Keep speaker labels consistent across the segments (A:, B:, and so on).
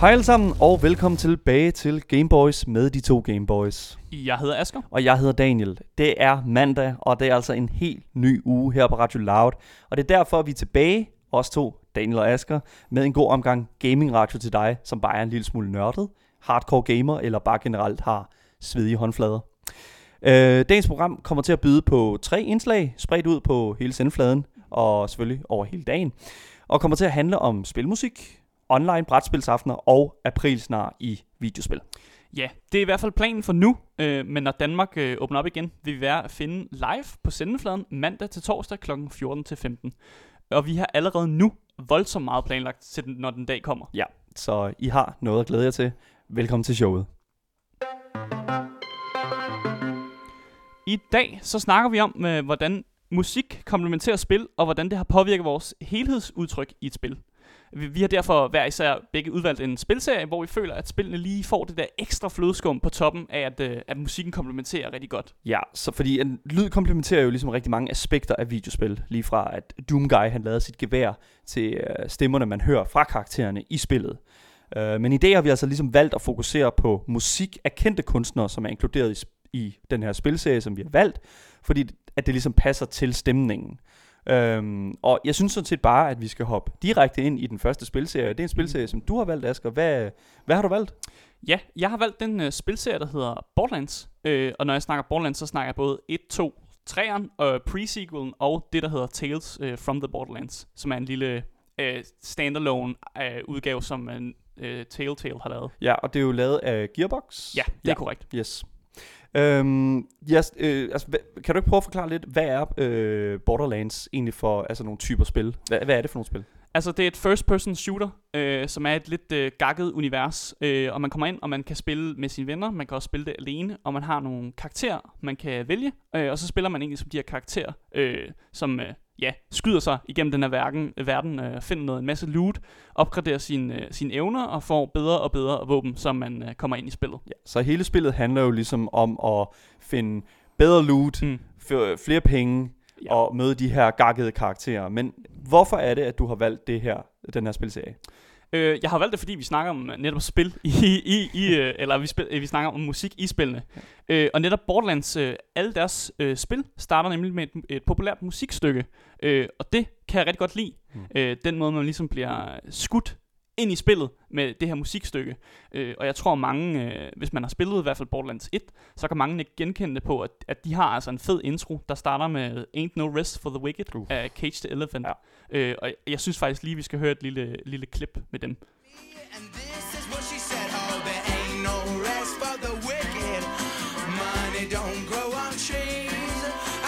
A: Hej alle sammen, og velkommen tilbage til Gameboys med de to Gameboys.
B: Jeg hedder Asker.
A: Og jeg hedder Daniel. Det er mandag, og det er altså en helt ny uge her på Radio Loud. Og det er derfor, vi er tilbage, os to, Daniel og Asker, med en god omgang gaming radio til dig, som bare er en lille smule nørdet, hardcore gamer, eller bare generelt har svedige håndflader. Øh, dagens program kommer til at byde på tre indslag, spredt ud på hele sendefladen, og selvfølgelig over hele dagen. Og kommer til at handle om spilmusik, online brætspilsaftener og aprilsnar i videospil.
B: Ja, det er i hvert fald planen for nu, øh, men når Danmark øh, åbner op igen, vil vi være at finde live på sendefladen mandag til torsdag kl. 14 til 15. Og vi har allerede nu voldsomt meget planlagt til den, når den dag kommer.
A: Ja, så I har noget at glæde jer til. Velkommen til showet.
B: I dag så snakker vi om, øh, hvordan musik komplementerer spil, og hvordan det har påvirket vores helhedsudtryk i et spil. Vi, vi har derfor hver især begge udvalgt en spilserie, hvor vi føler, at spillene lige får det der ekstra flødeskum på toppen af, at, øh, at musikken komplementerer rigtig godt.
A: Ja, så fordi en lyd komplementerer jo ligesom rigtig mange aspekter af videospil. Lige fra at Doomguy han lavede sit gevær til øh, stemmerne, man hører fra karaktererne i spillet. Øh, men i dag har vi altså ligesom valgt at fokusere på musik af kendte kunstnere, som er inkluderet i, i den her spilserie, som vi har valgt, fordi at det ligesom passer til stemningen. Øhm, og jeg synes sådan set bare, at vi skal hoppe direkte ind i den første spilserie. Det er en spilserie, som du har valgt, Asger. Hvad, hvad har du valgt?
B: Ja, jeg har valgt den uh, spilserie, der hedder Borderlands. Øh, og når jeg snakker Borderlands, så snakker jeg både 1, 2, 3'eren, og pre-sequelen, og det, der hedder Tales uh, from the Borderlands, som er en lille uh, standalone uh, udgave, som en uh, Telltale har lavet.
A: Ja, og det er jo lavet af Gearbox.
B: Ja, det ja. er korrekt.
A: Yes. Øhm, yes, øh, altså, kan du ikke prøve at forklare lidt, hvad er øh, Borderlands egentlig for altså, nogle typer spil? Hvad, hvad er det for nogle spil?
B: Altså, det er et first-person shooter, øh, som er et lidt øh, gakket univers, øh, og man kommer ind, og man kan spille med sine venner, man kan også spille det alene, og man har nogle karakterer, man kan vælge, øh, og så spiller man egentlig som de her karakterer, øh, som øh, ja, skyder sig igennem den her verden, verden øh, finder noget, en masse loot, opgraderer sine, øh, sine evner og får bedre og bedre våben, som man øh, kommer ind i spillet.
A: Ja, så hele spillet handler jo ligesom om at finde bedre loot, mm. flere penge, ja. og møde de her gakkede karakterer. Men hvorfor er det, at du har valgt det her, den her spilserie?
B: Øh, jeg har valgt det, fordi vi snakker om netop spil i, i, i øh, eller vi, spil, vi snakker om musik i spillene. Ja. Øh, og netop Borderlands, øh, alle deres øh, spil starter nemlig med et, et populært musikstykke. Øh, og det kan jeg rigtig godt lide. Mm. Øh, den måde, man ligesom bliver skudt ind i spillet med det her musikstykke. Øh, og jeg tror mange, øh, hvis man har spillet i hvert fald Borderlands 1, så kan mange ikke genkende det på, at, at de har altså en fed intro, der starter med Ain't No Rest for the Wicked uh. af Cage the Elephant. Ja. Øh, og jeg synes faktisk lige, vi skal høre et lille, lille klip med dem. And this is what she said, oh, there ain't no rest for the wicked. Money don't grow on trees.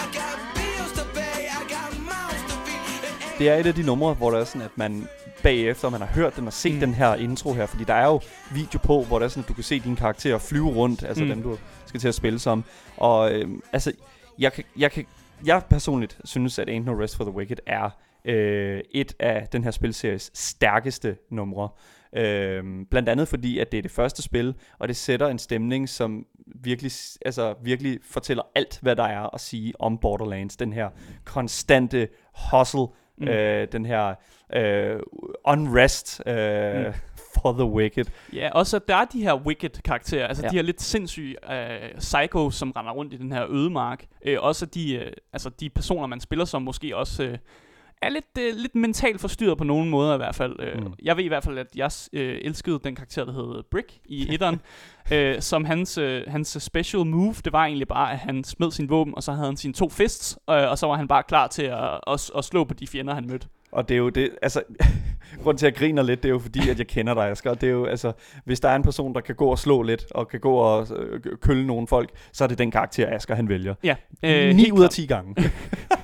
B: I got bills to pay, I got mouths to feed.
A: Det er et af de numre, hvor der er sådan, at man bagefter, man har hørt den og set mm. den her intro her, fordi der er jo video på, hvor der er sådan, at du kan se dine karakterer flyve rundt, altså mm. dem du skal til at spille som. Og øh, altså, jeg kan, jeg kan, jeg personligt synes, at Ain't No Rest for the Wicked er øh, et af den her spilseries stærkeste numre. Øh, blandt andet fordi, at det er det første spil, og det sætter en stemning, som virkelig, altså, virkelig fortæller alt, hvad der er at sige om Borderlands. Den her konstante hustle, mm. øh, den her øh, unrest øh, mm. for the wicked.
B: Ja, også at der er de her wicked karakterer, altså ja. de her lidt sindssyge øh, psycho, som render rundt i den her ødemark. Øh, også de, øh, altså de personer, man spiller som, måske også... Øh, er lidt, øh, lidt mentalt forstyrret på nogen måder i hvert fald. Øh, mm. Jeg ved i hvert fald, at jeg øh, elskede den karakter, der hed Brick i etteren, øh, som hans, øh, hans special move, det var egentlig bare, at han smed sin våben, og så havde han sine to fists, øh, og så var han bare klar til at, at, at slå på de fjender, han mødte.
A: Og det er jo det, altså, grund til at jeg griner lidt, det er jo fordi, at jeg kender dig, Asger. Det er jo, altså, hvis der er en person, der kan gå og slå lidt, og kan gå og øh, kølle nogle folk, så er det den karakter, Asger, han vælger.
B: Ja.
A: Øh, 9 ud af 10 gange.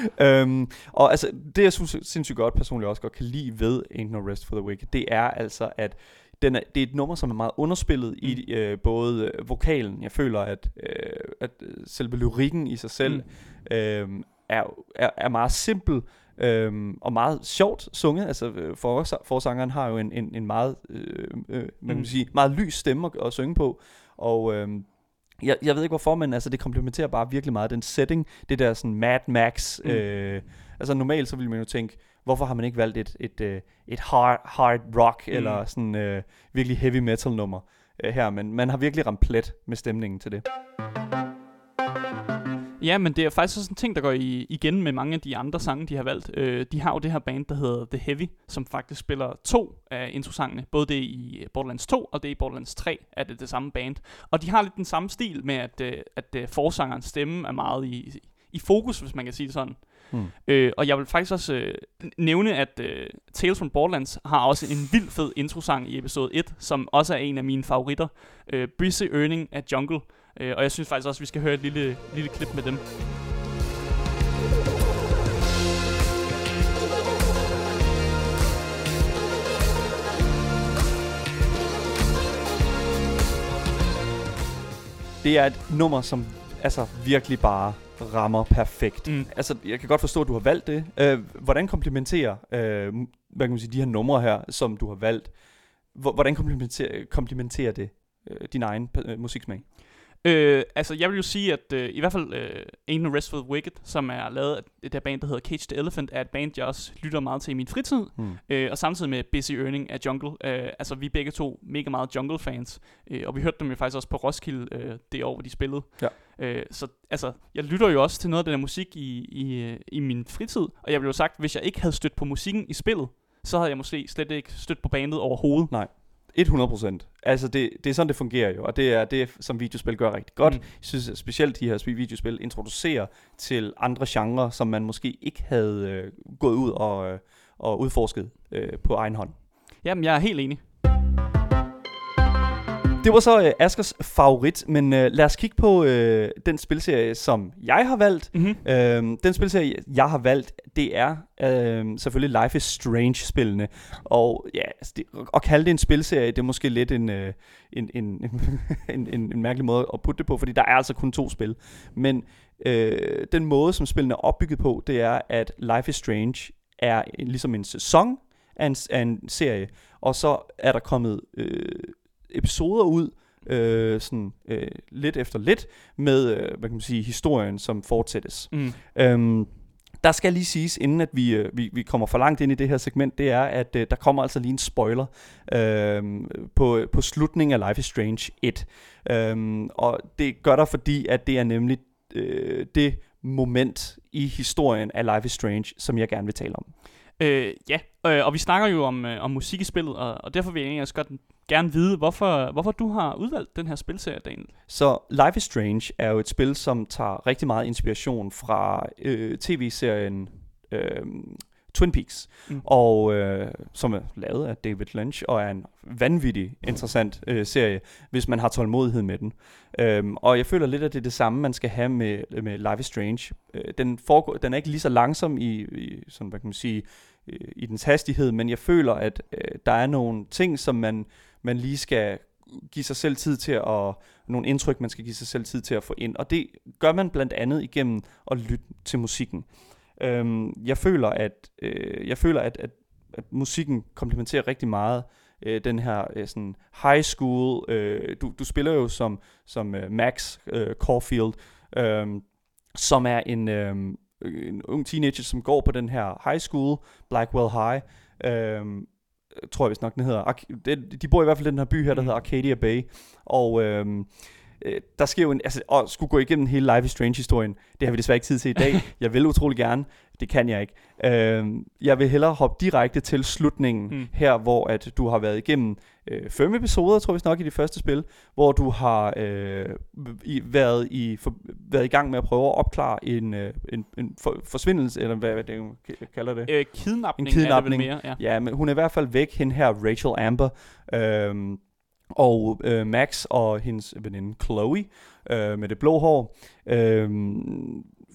A: øhm, og altså, det jeg synes sindssygt godt personligt også godt kan lide ved Ain't No Rest for the Wicked, det er altså, at den er, det er et nummer, som er meget underspillet mm. i øh, både øh, vokalen. Jeg føler, at, øh, at øh, selve lyrikken i sig selv mm. øh, er, er, er meget simpel, Øhm, og meget sjovt sunget. Altså, øh, for, forsangeren har jo en, en, en meget, øh, øh, man kan mm. sige, meget lys stemme at, at synge på. Og øhm, jeg, jeg ved ikke hvorfor, men altså, det komplementerer bare virkelig meget den setting. Det der sådan Mad Max. Mm. Øh, altså normalt så ville man jo tænke, hvorfor har man ikke valgt et, et, et, et hard, hard rock, mm. eller sådan øh, virkelig heavy metal nummer øh, her, men man har virkelig ramt plet med stemningen til det.
B: Ja, men det er faktisk også en ting, der går i, igen med mange af de andre sange, de har valgt. Øh, de har jo det her band, der hedder The Heavy, som faktisk spiller to af introsangene. Både det i Borderlands 2 og det i Borderlands 3 er det det samme band. Og de har lidt den samme stil med, at, øh, at øh, forsangerens stemme er meget i, i fokus, hvis man kan sige det sådan. Hmm. Øh, og jeg vil faktisk også øh, nævne, at øh, Tales from Borderlands har også en vild fed introsang i episode 1, som også er en af mine favoritter. Øh, Busy Earning af Jungle. Øh, og jeg synes faktisk også, at vi skal høre et lille, lille klip med dem.
A: Det er et nummer, som altså virkelig bare rammer perfekt. Mm. Altså, jeg kan godt forstå, at du har valgt det. Øh, hvordan komplementerer øh, hvad kan man sige, de her numre her, som du har valgt, hvordan komplementerer, komplementerer det øh, din egen øh, musiksmag?
B: Øh, altså, jeg vil jo sige, at øh, i hvert fald øh, Ain't No Rest for the Wicked, som er lavet af det der band, der hedder Cage the Elephant, er et band, jeg også lytter meget til i min fritid. Hmm. Øh, og samtidig med Busy Earning af Jungle. Øh, altså, vi er begge to mega meget Jungle-fans. Øh, og vi hørte dem jo faktisk også på Roskilde øh, det år, hvor de spillede. Ja. Øh, så altså, jeg lytter jo også til noget af den der musik i, i, øh, i min fritid. Og jeg vil jo sagt, hvis jeg ikke havde stødt på musikken i spillet, så havde jeg måske slet ikke stødt på bandet overhovedet.
A: Nej. 100%. Altså, det, det er sådan, det fungerer jo, og det er det, som videospil gør rigtig godt. Mm. Jeg synes at specielt, de her videospil introducerer til andre genrer, som man måske ikke havde øh, gået ud og, øh, og udforsket øh, på egen hånd.
B: Jamen, jeg er helt enig.
A: Det var så øh, Askers favorit, men øh, lad os kigge på øh, den spilserie, som jeg har valgt. Mm-hmm. Øh, den spilserie, jeg har valgt, det er øh, selvfølgelig Life is Strange-spillene. Og ja, altså det, at kalde det en spilserie, det er måske lidt en, øh, en, en, en, en, en mærkelig måde at putte det på, fordi der er altså kun to spil. Men øh, den måde, som spillene er opbygget på, det er, at Life is Strange er ligesom en sæson af en, af en serie, og så er der kommet øh, episoder ud, øh, sådan øh, lidt efter lidt, med, øh, hvad kan man sige, historien, som fortsættes. Mm. Øhm, der skal lige siges, inden at vi, øh, vi, vi kommer for langt ind i det her segment, det er, at øh, der kommer altså lige en spoiler øh, på, på slutningen af Life is Strange 1. Øh, og det gør der, fordi at det er nemlig øh, det moment i historien af Life is Strange, som jeg gerne vil tale om.
B: Øh, ja, øh, og vi snakker jo om, øh, om musik i spillet, og, og derfor vil jeg egentlig også godt gerne vide, hvorfor, hvorfor du har udvalgt den her spilserie, Daniel.
A: Så Life is Strange er jo et spil, som tager rigtig meget inspiration fra øh, tv-serien øh, Twin Peaks, mm. og øh, som er lavet af David Lynch, og er en vanvittig interessant øh, serie, hvis man har tålmodighed med den. Øhm, og jeg føler lidt, at det er det samme, man skal have med, med Life is Strange. Øh, den, foregår, den er ikke lige så langsom i, i sådan, hvad kan man sige, øh, i dens hastighed, men jeg føler, at øh, der er nogle ting, som man man lige skal give sig selv tid til at, nogle indtryk, man skal give sig selv tid til at få ind. Og det gør man blandt andet igennem at lytte til musikken. Øhm, jeg føler, at, øh, jeg føler at, at, at musikken komplementerer rigtig meget øh, den her øh, sådan high school. Øh, du, du spiller jo som, som øh, Max øh, Caulfield, øh, som er en, øh, en ung teenager, som går på den her high school, Blackwell High, øh, tror jeg vist nok, den hedder. De bor i hvert fald i den her by her, der mm. hedder Arcadia Bay. Og øhm, øh, der sker jo en, altså, at skulle gå igennem hele Life is Strange-historien, det har vi desværre ikke tid til i dag. jeg vil utrolig gerne, det kan jeg ikke. Øh, jeg vil hellere hoppe direkte til slutningen mm. her, hvor at du har været igennem øh, fem episoder, tror jeg nok, i det første spil, hvor du har øh, i, været, i, for, været i gang med at prøve at opklare en, øh, en, en for, forsvindelse, eller hvad, hvad det kalder det?
B: Øh, kidnapning, en kidnapning er det mere,
A: ja. ja. men hun er i hvert fald væk, hende her, Rachel Amber. Øh, og øh, Max og hendes veninde Chloe øh, med det blå hår øh,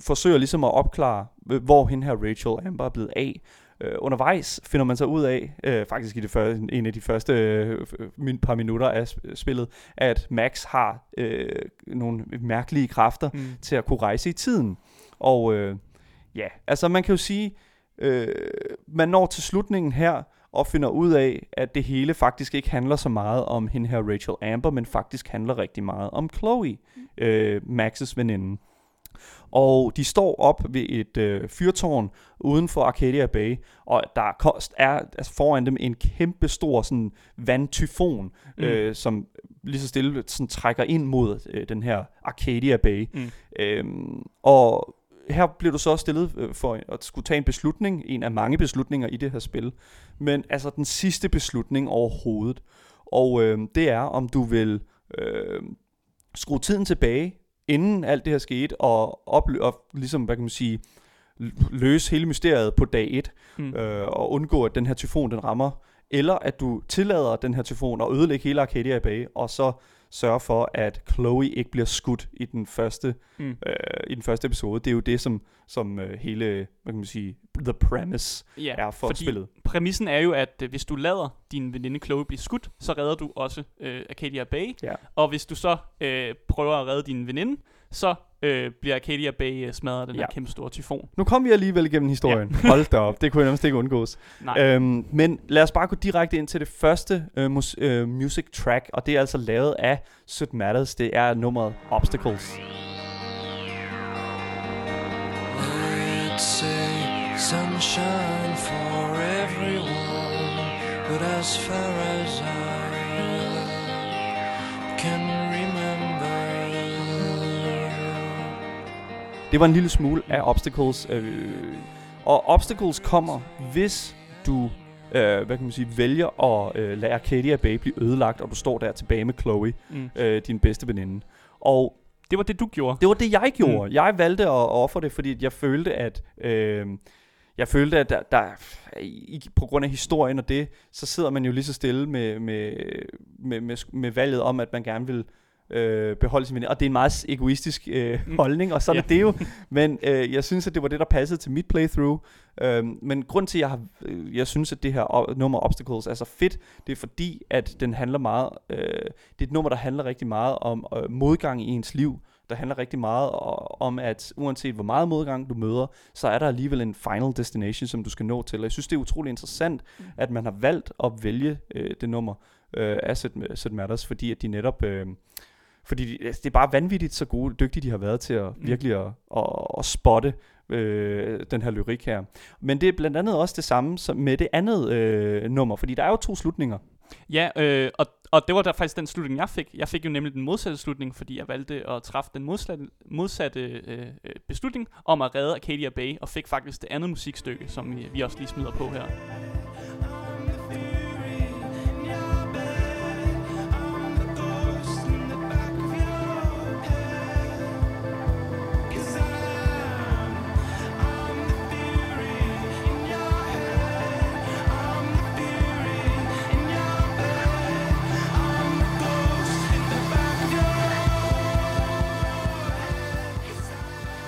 A: forsøger ligesom at opklare, hvor hende her Rachel Amber er blevet af. Øh, undervejs finder man så ud af, øh, faktisk i det første, en af de første øh, min, par minutter af spillet, at Max har øh, nogle mærkelige kræfter mm. til at kunne rejse i tiden. Og øh, ja, altså man kan jo sige, øh, man når til slutningen her, og finder ud af, at det hele faktisk ikke handler så meget om hende her Rachel Amber, men faktisk handler rigtig meget om Chloe, mm. øh, Maxes veninde. Og de står op ved et øh, fyrtårn uden for Arcadia Bay, og der er, kost- er altså foran dem en kæmpe stor sådan, vandtyfon, mm. øh, som lige så stille sådan, trækker ind mod øh, den her Arcadia Bay.
B: Mm.
A: Øhm, og her bliver du så stillet øh, for at skulle tage en beslutning, en af mange beslutninger i det her spil, men altså den sidste beslutning overhovedet. Og øh, det er, om du vil øh, skrue tiden tilbage, inden alt det her skete, og, oplø- og ligesom, hvad kan man sige, løse hele mysteriet på dag 1,
B: Mm.
A: øh, og undgå, at den her tyfon den rammer, eller at du tillader den her tyfon at ødelægge hele Arcadia Bay, og så sørge for, at Chloe ikke bliver skudt i den første,
B: Mm.
A: øh, i den første episode. Det er jo det, som, som øh, hele, hvad kan man sige, the premise
B: Ja,
A: er for
B: fordi
A: spillet.
B: præmissen er jo, at øh, hvis du lader din veninde Chloe blive skudt, så redder du også øh, Arcadia Bay.
A: Ja.
B: Og hvis du så øh, prøver at redde din veninde, så øh, bliver Arcadia Bay øh, smadret af den
A: Ja.
B: her kæmpe store tyfon.
A: Nu kom vi alligevel igennem historien. Ja. Hold da op, det kunne nærmest ikke undgås.
B: Nej,
A: Øhm, men lad os bare gå direkte ind til det første øh, mus- øh, music track, og det er altså lavet af Sid Matters. Det er nummeret Obstacles.
C: Let's say sunshine for everyone, but as far as I
A: Det var en lille smule af Obstacles. Øh, og Obstacles kommer, hvis du øh, hvad kan man sige, vælger at øh, lade Arcadia Bay blive ødelagt, og du står der tilbage med Chloe,
B: mm.
A: øh, din bedste veninde. Og
B: det var det, du gjorde.
A: det var det, jeg gjorde. Mm. Jeg valgte at ofre det, fordi jeg følte, at... Øh, jeg følte, at der, der, i, på grund af historien og det, så sidder man jo lige så stille med, med, med, med, med valget om, at man gerne vil øh, beholde sin veninde. Og det er en meget egoistisk øh,
B: Mm.
A: holdning, og sådan
B: Ja.
A: er det jo. Men øh, jeg synes, at det var det, der passede til mit playthrough. Øhm, men grund til, at jeg, har, øh, jeg synes, at det her nummer Obstacles er så fedt, det er fordi, at den handler meget... Øh, det er et nummer, der handler rigtig meget om øh, modgang i ens liv. Der handler rigtig meget o- om, at uanset hvor meget modgang du møder, så er der alligevel en final destination, som du skal nå til. Og jeg synes, det er utrolig interessant,
B: Mm.
A: at man har valgt at vælge øh, det nummer øh, Asset, Asset Matters, fordi at de netop... Øh, fordi de, altså, det er bare vanvittigt så gode, dygtige de har været til at
B: Mm.
A: virkelig at, at, at spotte øh, den her lyrik her. Men det er blandt andet også det samme som med det andet øh, nummer, fordi der er jo to slutninger.
B: Ja, øh, og, og det var der faktisk den slutning, jeg fik. Jeg fik jo nemlig den modsatte slutning, fordi jeg valgte at træffe den modsatte, modsatte øh, øh, beslutning om at redde Arcadia Bay, og fik faktisk det andet musikstykke, som vi, vi også lige smider på her.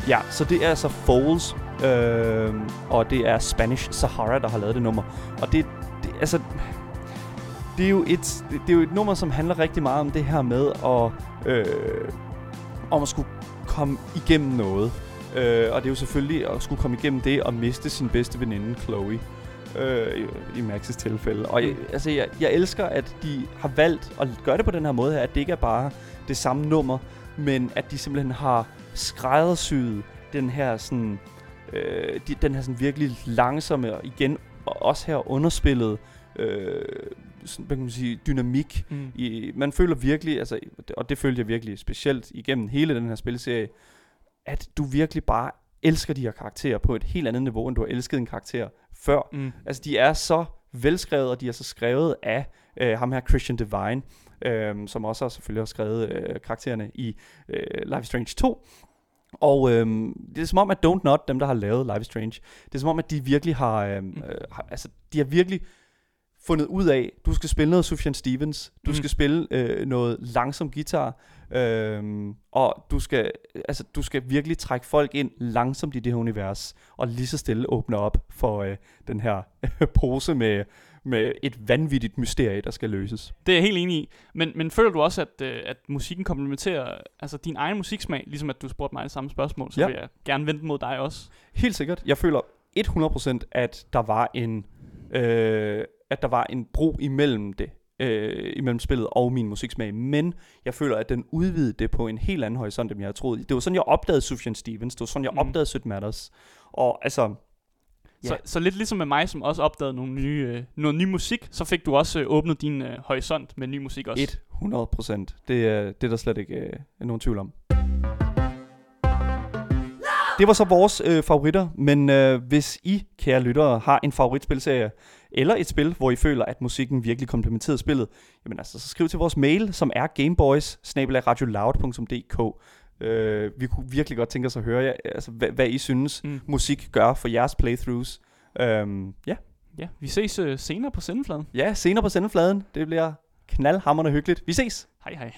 A: Ja, så det er altså Foles, øh, og det er Spanish Sahara, der har lavet det nummer. Og det, det altså, det er, jo et, det, det er jo et nummer, som handler rigtig meget om det her med at, øh, om at skulle komme igennem noget. Øh, og det er jo selvfølgelig at skulle komme igennem det og miste sin bedste veninde, Chloe. Øh, i, i Maxes tilfælde. Og jeg, altså, jeg, jeg elsker, at de har valgt at gøre det på den her måde her, at det ikke er bare det samme nummer, men at de simpelthen har skræddersyet den her sådan, øh, de, den her sådan virkelig langsomme og igen og også her underspillet øh, sådan, hvad kan man sige, dynamik.
B: Mm.
A: I, man føler virkelig, altså, og det følte jeg virkelig specielt igennem hele den her spilserie, at du virkelig bare elsker de her karakterer på et helt andet niveau, end du har elsket en karakter før.
B: Mm.
A: Altså, de er så velskrevet, og de er så skrevet af øh, ham her, Christian Divine, øh, som også har selvfølgelig har skrevet øh, karaktererne i øh, Life is Strange 2. Og øh, det er som om, at Don't Not, dem der har lavet Life is Strange, det er som om, at de virkelig har, øh, øh, har altså, de har virkelig fundet ud af, du skal spille noget Sufjan Stevens, du
B: Mhm.
A: skal spille øh, noget langsom guitar, øh, og du skal, altså, du skal virkelig trække folk ind langsomt i det her univers, og lige så stille åbne op for øh, den her pose med, med et vanvittigt mysterie, der skal løses.
B: Det er jeg helt enig i. Men, men føler du også, at, øh, at musikken komplementerer altså din egen musiksmag, ligesom at du spurgte mig det samme spørgsmål, så
A: Ja.
B: vil jeg gerne vente mod dig også.
A: Helt sikkert. Jeg føler 100% at der var en øh, at der var en bro imellem det. øh, imellem spillet og min musiksmag, men jeg føler, at den udvidede det på en helt anden horisont, end jeg havde troet. Det var sådan, jeg opdagede Sufjan Stevens, det var sådan, jeg
B: Mm.
A: opdagede Sødt Matters. Og altså, Ja.
B: Så, så lidt ligesom med mig, som også opdagede nogle nye, øh, noget ny musik, så fik du også øh, åbnet din øh, horisont med ny musik også.
A: 100 procent. Det, er- det er der slet ikke øh, nogen tvivl om. Det var så vores øh, favoritter, men øh, hvis I, kære lyttere, har en favoritspilserie, eller et spil, hvor I føler, at musikken virkelig komplementerer spillet, jamen altså, så skriv til vores mail, som er gameboys øh, Vi kunne virkelig godt tænke os at høre jer, altså, hvad, hvad I synes,
B: Mm.
A: musik gør for jeres playthroughs. Øhm, ja.
B: Ja, vi ses øh, senere på sendefladen.
A: ja, senere på sendefladen. Det bliver knaldhammerende hyggeligt. Vi ses!
B: Hej hej.